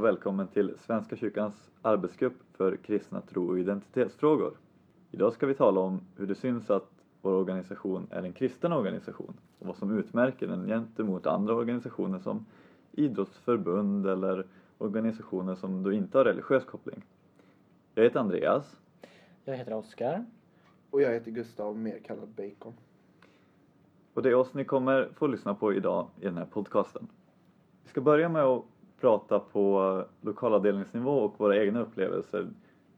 Och välkommen till Svenska kyrkans arbetsgrupp för kristna tro och identitetsfrågor. Idag ska vi tala om hur det syns att vår organisation är en kristen organisation och vad som utmärker den gentemot andra organisationer som idrottsförbund eller organisationer som då inte har religiös koppling. Jag heter Andreas. Jag heter Oskar. Och jag heter Gustav, mer kallad Bacon. Och det är oss ni kommer få lyssna på idag i den här podcasten. Vi ska börja med att prata på lokalavdelningsnivå och våra egna upplevelser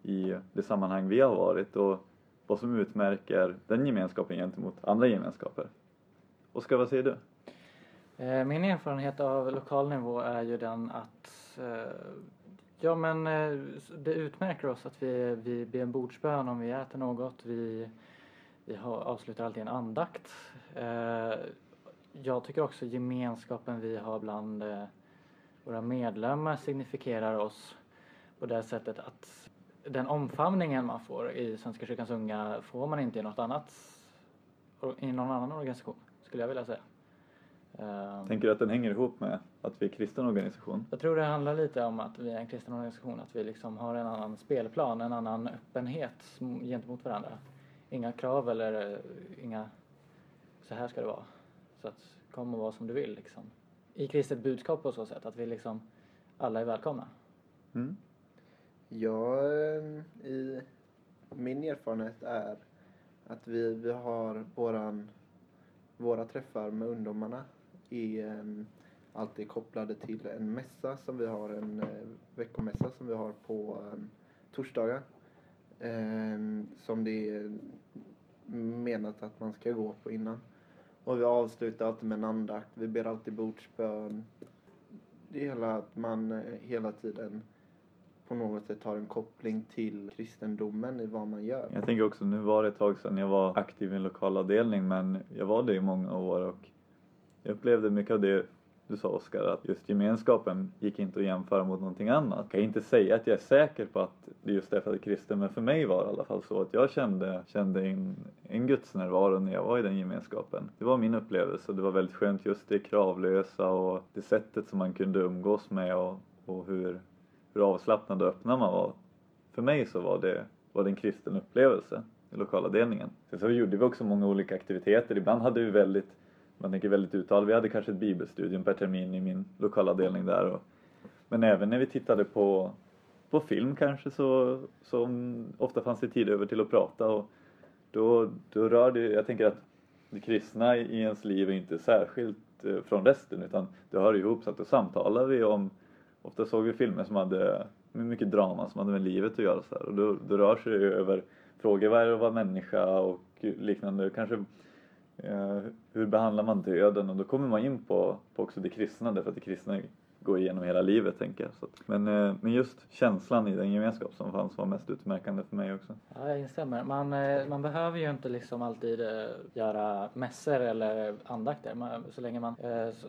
i det sammanhang vi har varit och vad som utmärker den gemenskapen gentemot andra gemenskaper. Oskar, vad säger du? Eh, min erfarenhet av lokal nivå är ju den att eh, ja men eh, det utmärker oss att vi, vi ber en bordsbön om vi äter något. Vi, vi har, avslutar alltid en andakt. Jag tycker också gemenskapen vi har bland våra medlemmar signifikerar oss på det sättet att den omfamningen man får i Svenska kyrkans unga får man inte i något annat i någon annan organisation skulle jag vilja säga. Ehm, Tänker du att den hänger ihop med att vi är en kristen organisation? Jag tror det handlar lite om att vi är en kristen organisation, att vi liksom har en annan spelplan, en annan öppenhet gentemot varandra. Inga krav eller eh, inga, så här ska det vara. Så att kom och var som du vill liksom. I kristet budskap på så sätt, att vi liksom alla är välkomna. Mm. Ja, eh, i min erfarenhet är att vi, vi har våran, våra träffar med ungdomarna är um, alltid kopplade till en mässa som vi har, en uh, veckomässa som vi har på um, torsdagar. Um, som det är menat att man ska gå på innan. Och vi avslutar alltid med en andakt, vi ber alltid bordsbön. Det är hela att man eh, hela tiden på något sätt har en koppling till kristendomen i vad man gör. Jag tänker också, nu var det ett tag sedan jag var aktiv i en lokalavdelning men jag var det i många år och jag upplevde mycket av det du sa Oskar, att just gemenskapen gick inte att jämföra mot någonting annat. Jag kan inte säga att jag är säker på att det just är för att det är kristen, men för mig var det i alla fall så att jag kände, kände en, en gudsnärvaro när jag var i den gemenskapen. Det var min upplevelse och det var väldigt skönt just det kravlösa och det sättet som man kunde umgås med och, och hur, hur avslappnad och öppna man var. För mig så var det, var det en kristen upplevelse i lokalavdelningen. Sen så gjorde vi också många olika aktiviteter. Ibland hade vi väldigt man tänker väldigt uttalat. Vi hade kanske ett bibelstudium per termin i min lokalavdelning där. Och, men även när vi tittade på, på film kanske så, så ofta fanns det tid över till att prata och då, då rör det, jag tänker att det kristna i ens liv är inte särskilt eh, från resten utan det hör ihop så att då samtalar vi om, ofta såg vi filmer som hade mycket drama som hade med livet att göra så här. och då, då rör sig det över frågor, vad är det att vara människa och liknande, kanske Eh, hur behandlar man döden? Och då kommer man in på, på också det kristna därför att det kristna går igenom hela livet tänker jag. Så att, men, eh, men just känslan i den gemenskap som fanns var mest utmärkande för mig också. Ja, jag instämmer. Man, eh, man behöver ju inte liksom alltid göra mässor eller andakter. Man, så länge man,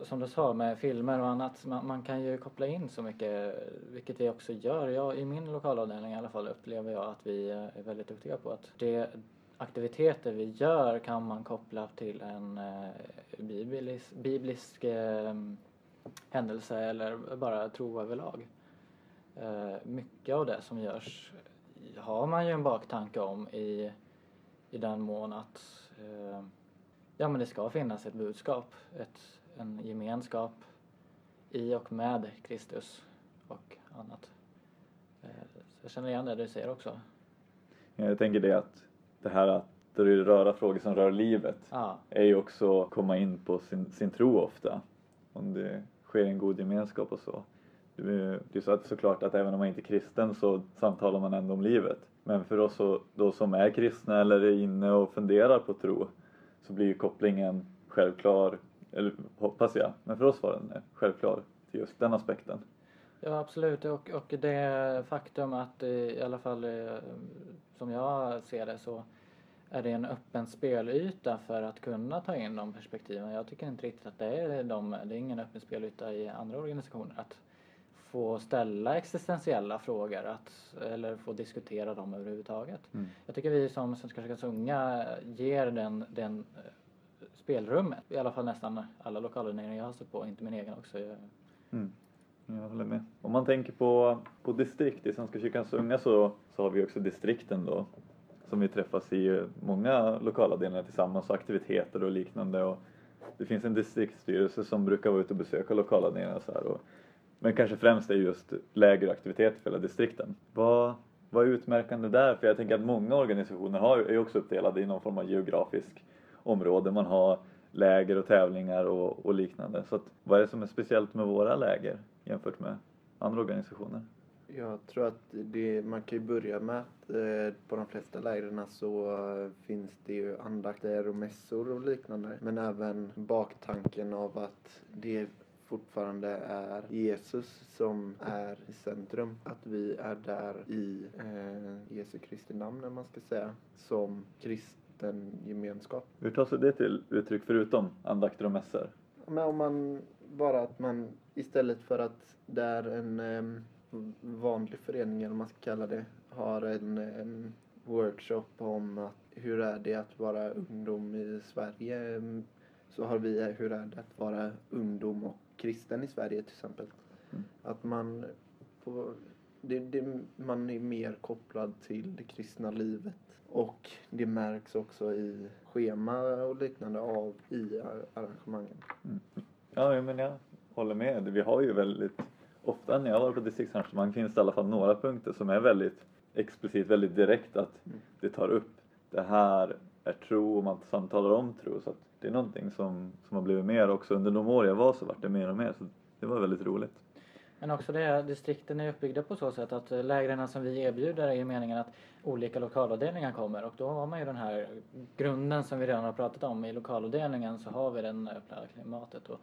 som du sa med filmer och annat, man, man, kan ju koppla in så mycket, vilket vi också gör. Jag, I min lokalavdelning i alla fall upplever jag att vi är väldigt duktiga på att det, aktiviteter vi gör kan man koppla till en eh, biblisk, biblisk eh, händelse eller bara tro överlag. Eh, mycket av det som görs har man ju en baktanke om i, i den mån att eh, ja, men det ska finnas ett budskap, ett, en gemenskap i och med Kristus och annat. Eh, jag känner igen det du säger också. Jag tänker det att det här att röra frågor som rör livet ja. är ju också att komma in på sin, sin tro ofta. Om det sker en god gemenskap och så. Det är så att såklart att även om man inte är kristen så samtalar man ändå om livet. Men för oss då som är kristna eller är inne och funderar på tro så blir ju kopplingen självklar, eller hoppas jag, men för oss var den självklar till just den aspekten. Ja absolut och, och det faktum att i alla fall eh, som jag ser det så är det en öppen spelyta för att kunna ta in de perspektiven. Jag tycker inte riktigt att det är, de, det är ingen öppen spelyta i andra organisationer. Att få ställa existentiella frågor att, eller få diskutera dem överhuvudtaget. Mm. Jag tycker vi som Svenska kyrkans unga ger den, den eh, spelrummet. I alla fall nästan alla lokaler jag har sett på, inte min egen också. Mm. Jag håller med. Om man tänker på, på distrikt, i Svenska kyrkans unga så, så har vi också distrikten då som vi träffas i många lokalavdelningar tillsammans och aktiviteter och liknande. Och det finns en distriktsstyrelse som brukar vara ute och besöka lokalavdelningar och så här. Och, men kanske främst är just läger och aktiviteter för hela distrikten. Vad, vad är utmärkande där? För jag tänker att många organisationer har, är också uppdelade i någon form av geografisk område. Man har läger och tävlingar och, och liknande. Så att, vad är det som är speciellt med våra läger jämfört med andra organisationer? Jag tror att det, man kan ju börja med att eh, på de flesta lägren så eh, finns det ju andakter och mässor och liknande. Men även baktanken av att det fortfarande är Jesus som är i centrum. Att vi är där i eh, Jesu Kristi namn, om man ska säga, som kristen gemenskap. Hur tar sig det till uttryck förutom andakter och mässor? Men om man bara att man istället för att det är en eh, vanlig förening, eller vad man ska kalla det, har en, en workshop om att hur är det att vara ungdom i Sverige så har vi hur är det att vara ungdom och kristen i Sverige till exempel. Mm. Att man, på, det, det, man är mer kopplad till det kristna livet. Och det märks också i schema och liknande av i arrangemangen. Mm. Ja, men jag håller med. Vi har ju väldigt ofta när jag varit på distriktsarrangemang finns det i alla fall några punkter som är väldigt explicit, väldigt direkt att Mm. det tar upp det här är tro och man samtalar om tro. Så det är någonting som, som har blivit mer också under de år jag var så vart det mer och mer. Så det var väldigt roligt. Men också det, distrikten är uppbyggda på så sätt att eh, lägren som vi erbjuder är ju meningen att olika lokalavdelningar kommer och då har man ju den här grunden som vi redan har pratat om. I lokalavdelningen så har vi den öppna klimatet och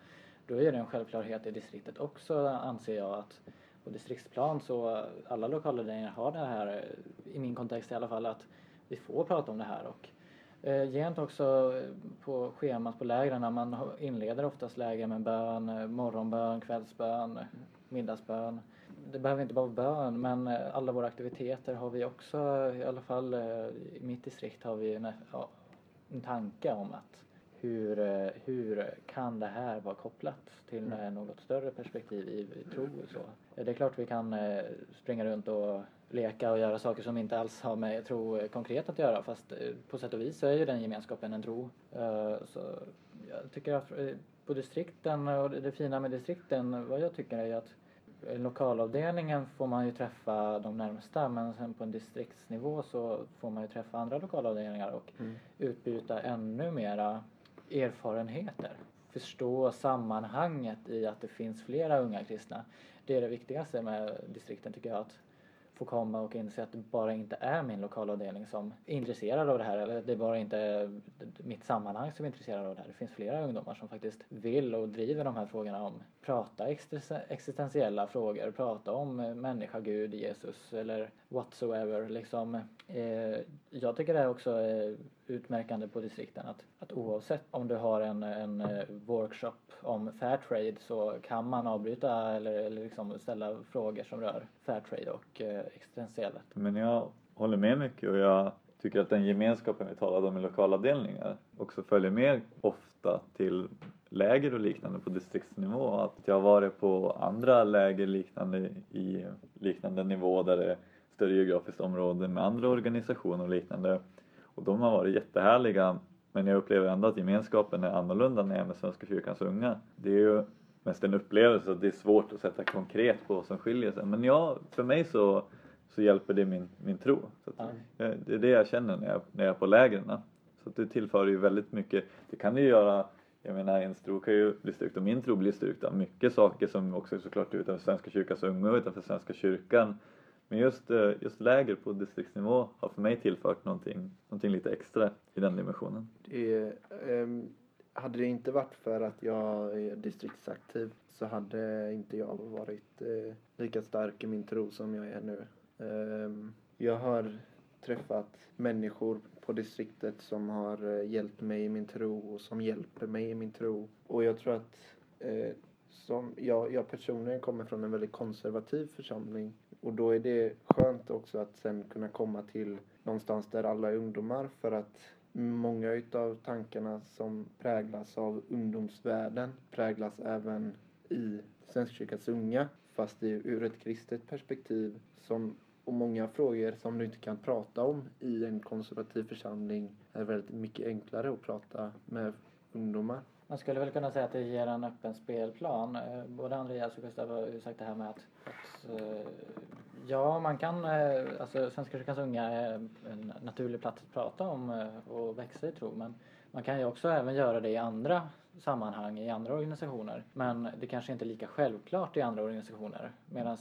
då är det en självklarhet i distriktet också anser jag att på distriktsplan så alla lokalavdelningar har det här, i min kontext i alla fall, att vi får prata om det här och Eh, Gent också på schemat på lägren, man inleder oftast läger med bön, eh, morgonbön, kvällsbön, middagsbön. Det behöver inte bara vara bön men eh, alla våra aktiviteter har vi också, i alla fall eh, i mitt distrikt har vi en, ja, en tanke om att hur, eh, hur kan det här vara kopplat till eh, något större perspektiv i, i tro och så. Eh, Det är klart vi kan springa runt och leka och göra saker som inte alls har med tro konkret att göra fast på sätt och vis så är ju den gemenskapen en tro. Så jag tycker att på distrikten och det fina med distrikten vad jag tycker är ju att lokalavdelningen får man ju träffa de närmsta men sen på en distriktsnivå så får man ju träffa andra lokalavdelningar och Mm. utbyta ännu mera erfarenheter. Förstå sammanhanget i att det finns flera unga kristna. Det är det viktigaste med distrikten tycker jag. Att få komma och inse att det bara inte är min lokalavdelning som är intresserad av det här. Eller det är bara inte mitt sammanhang som är intresserad av det här. Det finns flera ungdomar som faktiskt vill och driver de här frågorna om prata existentiella frågor, prata om människa, Gud, Jesus eller whatsoever. Liksom, eh, jag tycker det är också eh, utmärkande på distrikten att, att oavsett om du har en, en eh, workshop om Fairtrade så kan man avbryta eller, eller liksom ställa frågor som rör Fairtrade och eh, existentiellet. Men jag håller med mycket och jag tycker att den gemenskapen vi talade om i lokalavdelningar också följer med ofta till läger och liknande på distriktsnivå. Att jag har varit på andra läger liknande i liknande nivå där det är större geografiskt område med andra organisationer och liknande. Och de har varit jättehärliga men jag upplever ändå att gemenskapen är annorlunda när jag är med Svenska kyrkans unga. Det är ju mest en upplevelse att det är svårt att sätta konkret på vad som skiljer sig. Men ja, för mig så, så hjälper det min, min tro. Så att, Ja. eh, Det är det jag känner när jag, när jag är på lägren. Så det tillför ju väldigt mycket. Det kan ju göra, jag menar ens tro kan ju bli styrkt och min tro blir styrkt av mycket saker som också är såklart utanför Svenska kyrkans unga och utanför Svenska kyrkan. Men just, eh, just läger på distriktsnivå har för mig tillfört någonting, någonting lite extra i den dimensionen. Det, um, hade det inte varit för att jag är distriktsaktiv så hade inte jag varit uh, lika stark i min tro som jag är nu. Um, jag har träffat människor på distriktet som har eh, hjälpt mig i min tro och som hjälper mig i min tro. Och jag tror att eh, som jag, jag personligen kommer från en väldigt konservativ församling och då är det skönt också att sen kunna komma till någonstans där alla är ungdomar för att många utav tankarna som präglas av ungdomsvärlden präglas även i Svenska kyrkans unga fast det är ur ett kristet perspektiv som och många frågor som du inte kan prata om i en konservativ församling är väldigt mycket enklare att prata med ungdomar. Man skulle väl kunna säga att det ger en öppen spelplan. Eh, både Andreas och Gustav har ju sagt det här med att, att eh, ja, man kan, eh, alltså Svenska kyrkans unga är en naturlig plats att prata om eh, och växa i tro. Men man kan ju också även göra det i andra sammanhang, i andra organisationer. Men det kanske inte är lika självklart i andra organisationer. Medan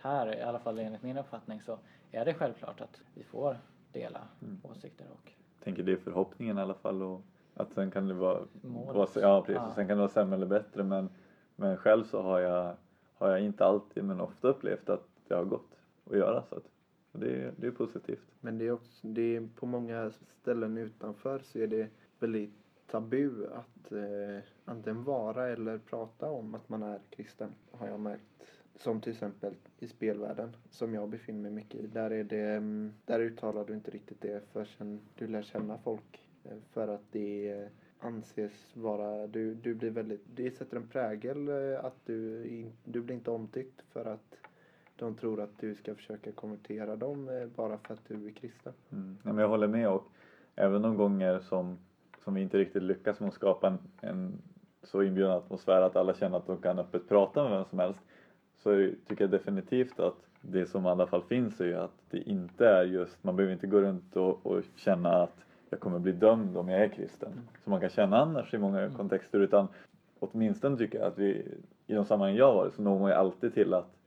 här, i alla fall enligt min uppfattning, så är det självklart att vi får dela Mm. åsikter och tänker det är förhoppningen i alla fall och att sen kan det vara, Målet. ja precis, Ja. sen kan det vara sämre eller bättre men, men själv så har jag, har jag inte alltid men ofta upplevt att det har gått att göra så att det, är- det är positivt. Men det är också, det är på många ställen utanför så är det väldigt tabu att eh, antingen vara eller prata om att man är kristen, har jag märkt. Som till exempel i spelvärlden, som jag befinner mig mycket i. Där, är det, mm, där uttalar du inte riktigt det förrän du lär känna folk. Eh, för att det eh, anses vara, du, du blir väldigt, det sätter en prägel eh, att du, du blir inte omtyckt för att de tror att du ska försöka konvertera dem eh, bara för att du är kristen. Mm. Ja, men jag håller med och även de gånger som, som vi inte riktigt lyckas med att skapa en, en så inbjudande atmosfär att alla känner att de kan öppet prata med vem som helst så det, tycker jag definitivt att det som i alla fall finns är ju att det inte är just, man behöver inte gå runt och, och känna att jag kommer bli dömd om jag är kristen. Som man kan känna annars i många kontexter utan åtminstone tycker jag att vi i de sammanhang jag har varit så når man ju alltid till att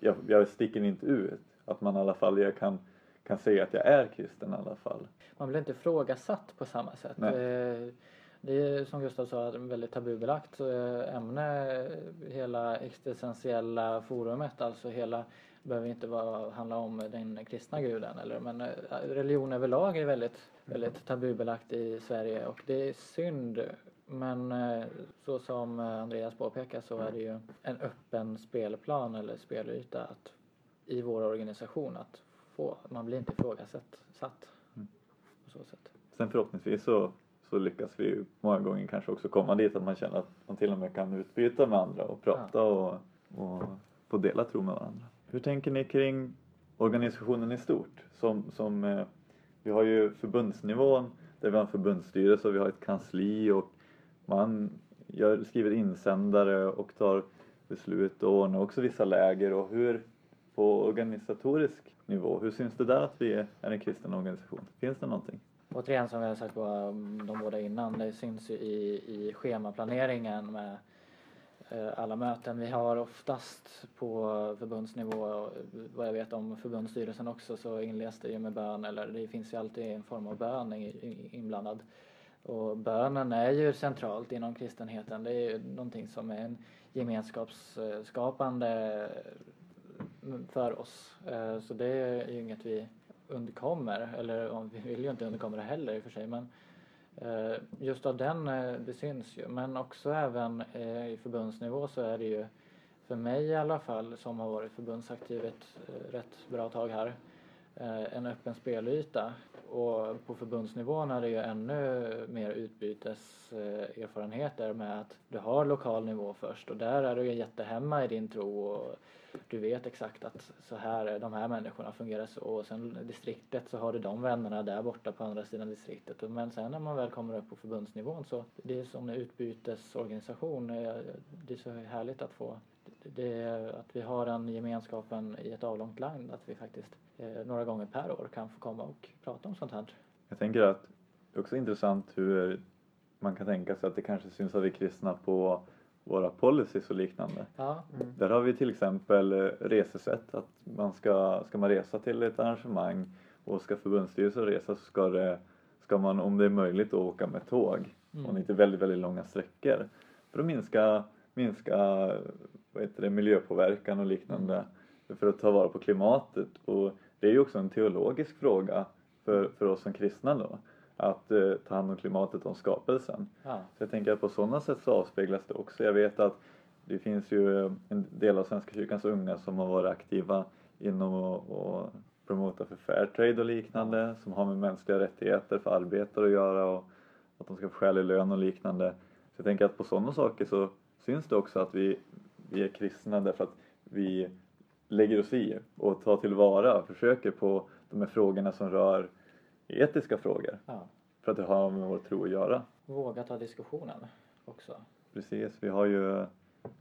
jag, jag sticker inte ut. Att man i alla fall jag kan, kan säga att jag är kristen i alla fall. man blir inte ifrågasatt på samma sätt. Nej. Eh, Det är som Gustav sa ett väldigt tabubelagt eh, ämne, hela existentiella forumet, alltså hela behöver inte vara, handla om den kristna guden eller men eh, religion överlag är väldigt, väldigt tabubelagt i Sverige och det är synd men eh, så som eh, Andreas påpekar så är det ju en öppen spelplan eller spelyta att, i vår organisation att få, man blir inte ifrågasatt satt Mm. på så sätt. Sen förhoppningsvis så, så lyckas vi ju många gånger kanske också komma dit att man känner att man till och med kan utbyta med andra och prata och, och få dela tro med varandra. Hur tänker ni kring organisationen i stort? Som, som, eh, vi har ju förbundsnivån där vi har en förbundsstyrelse och vi har ett kansli och man gör, skriver insändare och tar beslut och ordnar också vissa läger och hur på organisatorisk nivå, hur syns det där att vi är en kristen organisation? Finns det någonting? Återigen som vi har sagt på de båda innan, det syns ju i, i schemaplaneringen med eh, alla möten vi har oftast på förbundsnivå och vad jag vet om förbundsstyrelsen också så inleds det ju med bön eller det finns ju alltid en form av bön inblandad. Och bönen är ju centralt inom kristenheten. Det är ju någonting som är en gemenskapsskapande mm, för oss. Eh, så det är ju inget vi undkommer, eller vi vill ju inte undkomma det heller i och för sig men eh, just av den, eh, det syns ju. Men också även i förbundsnivå så är det ju för mig i alla fall som har varit förbundsaktiv ett rätt bra tag här Eh, en öppen spelyta. Och på förbundsnivån är det ju ännu mer utbyteserfarenheter med att du har lokal nivå först. Och där är du ju jättehemma i din tro och du vet exakt att så här, de här människorna fungerar så. Och sen distriktet så har du de vännerna där borta på andra sidan distriktet. Men sen när man väl kommer upp på förbundsnivån så det är som en utbytesorganisation. Eh, det är så härligt att få det är att vi har den gemenskapen i ett avlångt land att vi faktiskt eh, några gånger per år kan få komma och prata om sånt här. Jag tänker att det är också intressant hur man kan tänka sig att det kanske syns att vi är kristna på våra policies och liknande. Ja, Där har vi till exempel eh, resesätt, att man ska, ska man resa till ett arrangemang och ska förbundsstyrelsen resa så ska, det, ska man om det är möjligt då åka med tåg Mm. och inte väldigt, väldigt långa sträckor för att minska, minska vad heter det, miljöpåverkan och liknande för att ta vara på klimatet och det är ju också en teologisk fråga för, för oss som kristna då att eh, ta hand om klimatet och skapelsen. ja. Så jag tänker att på sådana sätt så avspeglas det också. Jag vet att det finns ju en del av Svenska kyrkans unga som har varit aktiva inom att och promota för Fairtrade och liknande som har med mänskliga rättigheter för arbetare att göra och att de ska få skälig lön och liknande. Så jag tänker att på sådana saker så, syns det också att vi, vi är kristna därför att vi lägger oss i och tar tillvara och försöker på de här frågorna som rör etiska frågor. Ja. För att det har med vår tro att göra. Våga ta diskussionen också. Precis, vi har ju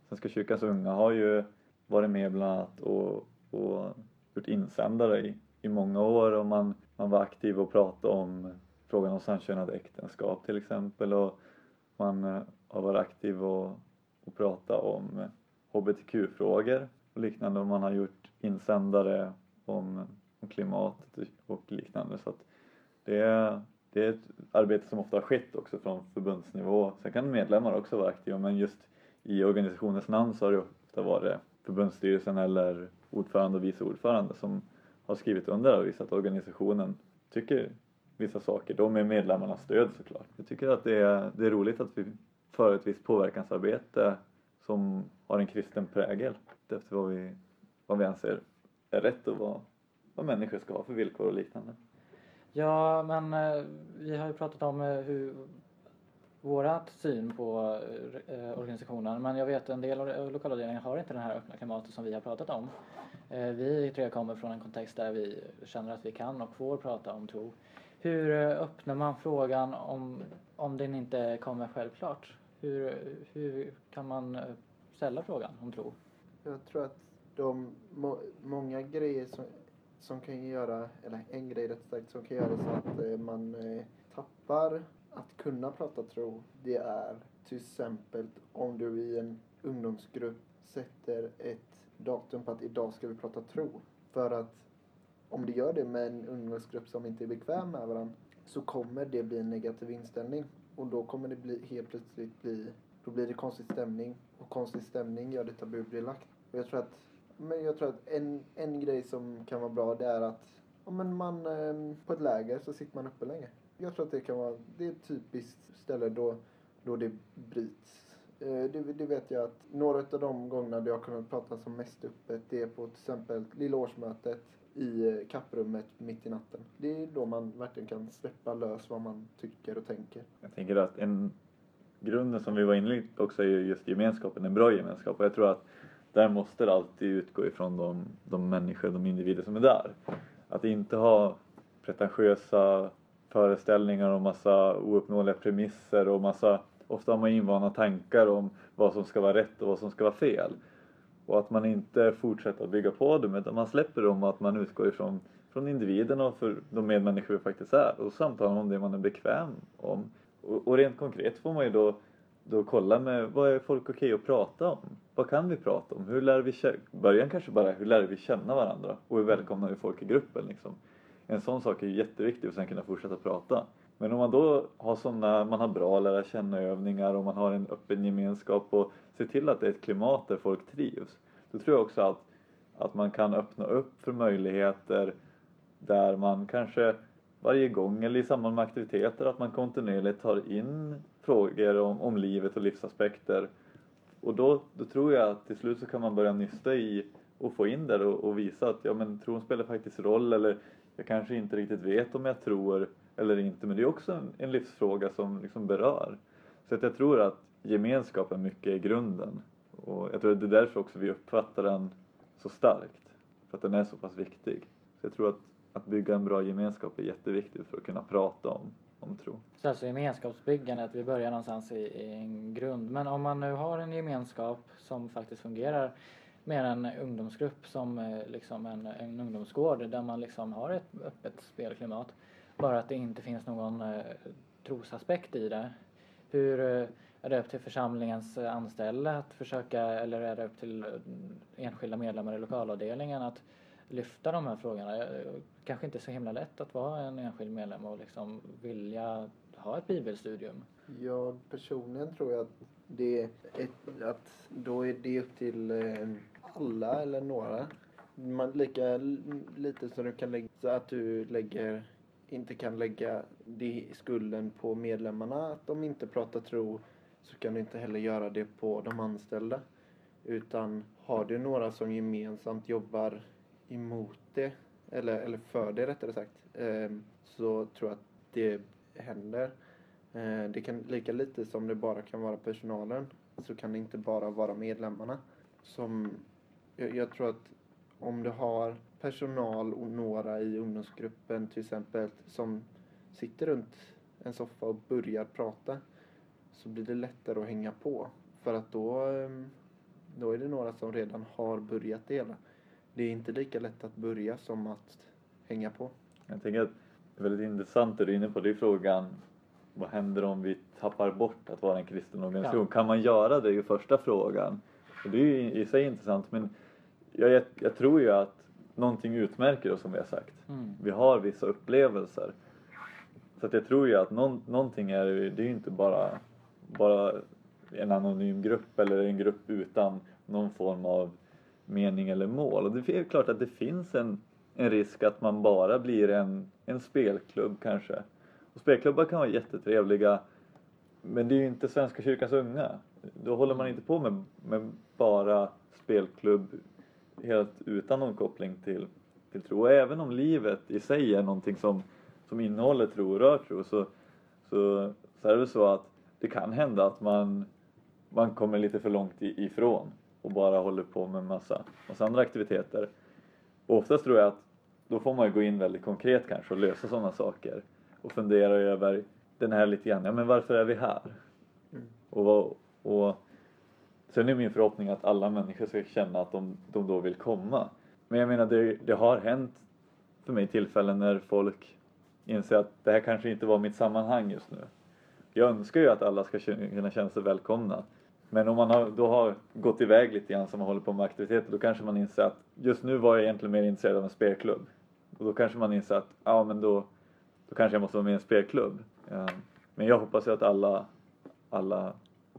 Svenska kyrkans unga har ju varit med bland annat och, och gjort insändare i, i många år och man, man var aktiv och pratade om frågan om samkönade äktenskap till exempel och man eh, har varit aktiv och, och pratat om hbtq-frågor och liknande och man har gjort insändare om, om klimatet och liknande så att det är, det är ett arbete som ofta har skett också från förbundsnivå. Sen kan medlemmar också vara aktiva men just i organisationens namn så har det ofta varit förbundsstyrelsen eller ordförande och vice ordförande som har skrivit under och visat att organisationen tycker vissa saker, då med medlemmarnas stöd såklart. Jag tycker att det är, det är roligt att vi för ett visst påverkansarbete som har en kristen prägel efter vad vi, vad vi anser är rätt och vad, vad människor ska ha för villkor och liknande. Ja, men eh, vi har ju pratat om eh, hur vårat syn på eh, eh organisationen men jag vet en del av eh, lokalavdelningen har inte det här öppna klimatet som vi har pratat om. Eh, vi tre kommer från en kontext där vi känner att vi kan och får prata om tro. Hur öppnar man frågan om, om den inte kommer självklart? Hur, hur kan man eh, ställa frågan om tro? Jag tror att de må, många grejer som, som kan göra, eller en grej rätt sagt, som kan göra så att eh, man eh, tappar att kunna prata tro. Det är till exempel om du i en ungdomsgrupp sätter ett datum på att idag ska vi prata tro. För att om du gör det med en ungdomsgrupp som inte är bekväm med varandra så kommer det bli en negativ inställning. Och då kommer det bli, helt plötsligt bli, då blir det konstig stämning. Och konstig stämning gör det tabubelagt. Och jag tror att, men jag tror att en, en grej som kan vara bra det är att ja, men man, ehm, på ett läger så sitter man uppe länge. Jag tror att det kan vara, det är ett typiskt ställe då, då det bryts. Eh, det, det vet jag att några av de gångerna det har kunnat prata som mest öppet det är på till exempel lilla årsmötet i eh, kapprummet mitt i natten. Det är då man verkligen kan släppa lös vad man tycker och tänker. Jag tänker att en grunden som vi var inne på också är just gemenskapen, en bra gemenskap. Och jag tror att där måste det alltid utgå ifrån de, de människor, de individer som är där. Att inte ha pretentiösa föreställningar och massa ouppnåeliga premisser och massa, ofta har man invana tankar om vad som ska vara rätt och vad som ska vara fel. Och att man inte fortsätter att bygga på dem utan man släpper dem och att man utgår ifrån från individen och för de medmänniskor vi faktiskt är och samtalar om det man är bekväm om. Och, och rent konkret får man ju då, då kolla med vad är folk okej att prata om? Vad kan vi prata om? Hur lär vi känna, början kanske bara hur lär vi känna varandra och hur välkomnar vi folk i gruppen liksom. En sån sak är ju jätteviktig och sen kunna fortsätta prata. Men om man då har sådana, man har bra lära känna övningar och man har en öppen gemenskap och ser till att det är ett klimat där folk trivs. Då tror jag också att, att man kan öppna upp för möjligheter där man kanske varje gång eller i samband med aktiviteter att man kontinuerligt tar in frågor om, om livet och livsaspekter. Och då, då tror jag att till slut så kan man börja nysta i och få in det och, och visa att ja men tron spelar faktiskt roll eller jag kanske inte riktigt vet om jag tror eller inte men det är också en, en livsfråga som liksom berör. Så att jag tror att gemenskapen mycket är grunden och jag tror att det är därför också vi uppfattar den så starkt. För att den är så pass viktig. Så jag tror att, att bygga en bra gemenskap är jätteviktigt för att kunna prata om, om tro. Så alltså gemenskapsbyggandet, vi börjar någonstans i, i en grund. Men om man nu har en gemenskap som faktiskt fungerar med en ungdomsgrupp som eh, liksom en, en ungdomsgård där man liksom har ett öppet spelklimat. Bara att det inte finns någon eh, trosaspekt i det. Hur eh, är det upp till församlingens eh, anställda att försöka eller är det upp till eh, enskilda medlemmar i lokalavdelningen att lyfta de här frågorna? Kanske inte så himla lätt att vara en enskild medlem och liksom vilja ha ett bibelstudium. Jag personligen tror jag att det är ett, att då är det upp till alla eller några. Man, lika lite som du kan lägga, så att du lägger, inte kan lägga det, skulden på medlemmarna att de inte pratar tro så kan du inte heller göra det på de anställda. Utan har du några som gemensamt jobbar emot det, eller, eller för det rättare sagt, eh, så tror jag att det händer. Eh, det kan lika lite som det bara kan vara personalen så kan det inte bara vara medlemmarna som jag, jag tror att om du har personal och några i ungdomsgruppen till exempel som sitter runt en soffa och börjar prata så blir det lättare att hänga på. För att då, ehm, då är det några som redan har börjat det hela. Det är inte lika lätt att börja som att hänga på. Jag tänker att det är väldigt intressant det du är inne på. Det är frågan vad händer om vi tappar bort att vara en kristen organisation? Ja. Kan man göra det? är ju första frågan. Och det är ju i sig intressant men jag, jag, jag tror ju att någonting utmärker oss som vi har sagt. Mm. Vi har vissa upplevelser. Så att jag tror ju att någon, någonting är det är ju inte bara, bara en anonym grupp eller en grupp utan någon form av mening eller mål. Och det är klart att det finns en, en risk att man bara blir en, en spelklubb kanske. Och spelklubbar kan vara jättetrevliga men det är ju inte Svenska kyrkans unga. Då håller man inte på med, med bara spelklubb helt utan någon koppling till, till tro. Och även om livet i sig är någonting som, som innehåller tro och rör tro så, så, så är det väl så att det kan hända att man, man kommer lite för långt ifrån och bara håller på med massa, massa andra aktiviteter. Och oftast tror jag att då får man ju gå in väldigt konkret kanske och lösa sådana saker och fundera över den här lite grann, ja men varför är vi här? Mm. Och, och sen är min förhoppning att alla människor ska känna att de, de då vill komma. Men jag menar det, det har hänt för mig tillfällen när folk inser att det här kanske inte var mitt sammanhang just nu. Jag önskar ju att alla ska känna- kunna känna sig välkomna. Men om man har, då har gått iväg lite grann som man håller på med aktiviteter då kanske man inser att just nu var jag egentligen mer intresserad av en spelklubb. Och då kanske man inser att ja men då, då kanske jag måste vara med i en spelklubb. Eh, men jag hoppas ju att alla, alla,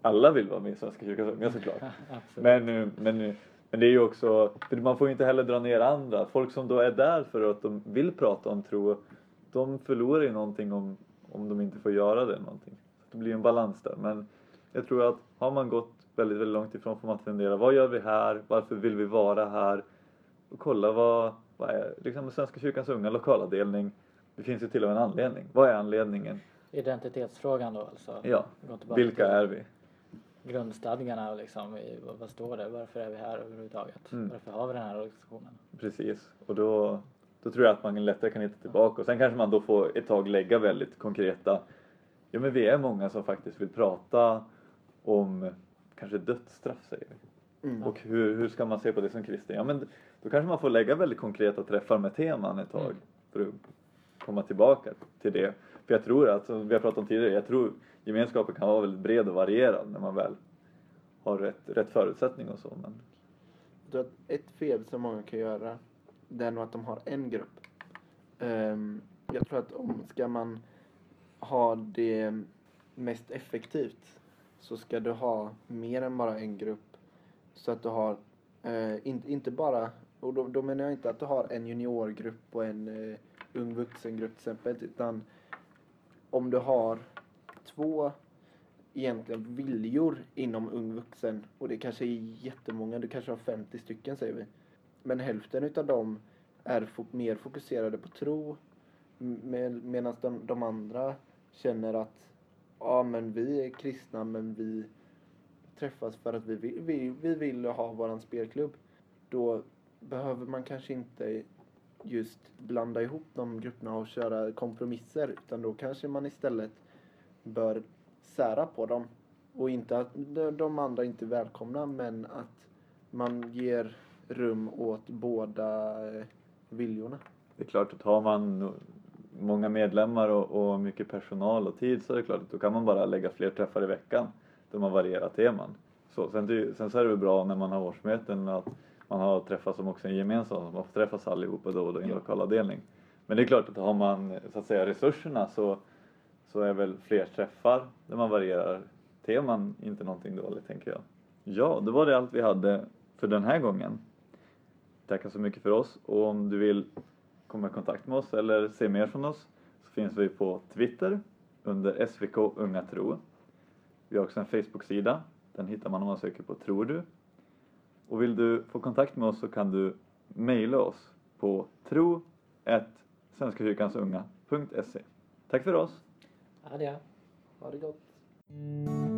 alla vill vara med i Svenska kyrkans unga såklart. Men, eh, men, eh, men det är ju också, för man får ju inte heller dra ner andra. Folk som då är där för att de vill prata om tro, de förlorar ju någonting om, om de inte får göra det någonting. Så det blir en balans där. Men jag tror att har man gått väldigt, väldigt långt ifrån får man fundera, vad gör vi här? Varför vill vi vara här? Och kolla vad, vad är liksom Svenska kyrkans unga lokalavdelning, det finns ju till och med en anledning. Vad är anledningen? Identitetsfrågan då alltså? Ja, vilka till är vi? Grundstadgarna och liksom, vad står det? Varför är vi här överhuvudtaget? Mm. Varför har vi den här organisationen? Precis, och då, då tror jag att man lättare kan hitta tillbaka. Och sen kanske man då får ett tag lägga väldigt konkreta, ja men vi är många som faktiskt vill prata om kanske dödsstraff säger vi. Mm. Och hur, hur ska man se på det som kristen? Ja men då kanske man får lägga väldigt konkreta träffar med teman ett tag Mm. för att komma tillbaka till det. För jag tror att, som vi har pratat om tidigare, jag tror gemenskapen kan vara väldigt bred och varierad när man väl har rätt, rätt förutsättning och så. Men Jag tror att ett fel som många kan göra det är nog att de har en grupp. Ehm, jag tror att om ska man ha det mest effektivt så ska du ha mer än bara en grupp. Så att du har, eh, inte bara, och då, då menar jag inte att du har en juniorgrupp och en eh, ung vuxengrupp till exempel, utan om du har två egentligen viljor inom ung vuxen och det kanske är jättemånga, du kanske har 50 stycken säger vi. Men hälften utav dem är mer fokuserade på tro med, medan de, de andra känner att ja men vi är kristna men vi träffas för att vi vill, vi, vi vill ha våran spelklubb. Då behöver man kanske inte just blanda ihop de grupperna och köra kompromisser utan då kanske man istället bör sära på dem. Och inte att de, andra inte är välkomna men att man ger rum åt båda eh, viljorna. det är klart att har man många medlemmar och, och mycket personal och tid så är det klart att då kan man bara lägga fler träffar i veckan där man varierar teman. Så, sen, sen så är det väl bra när man har årsmöten att man har träffar som också är gemensamma, så man får träffas allihopa då och då i en Ja. lokalavdelning. Men det är klart att har man så att säga resurserna så, så är väl fler träffar där man varierar teman inte någonting dåligt tänker jag. Ja, det var det allt vi hade för den här gången. Tackar så mycket för oss och om du vill komma i kontakt med oss eller se mer från oss så finns vi på Twitter under SVK Unga Tro. Vi har också en Facebook-sida. Den hittar man om man söker på Tror du. Och vill du få kontakt med oss så kan du mejla oss på tro svenskakyrkansunga.se. Tack för oss! Adja. Ha det gott!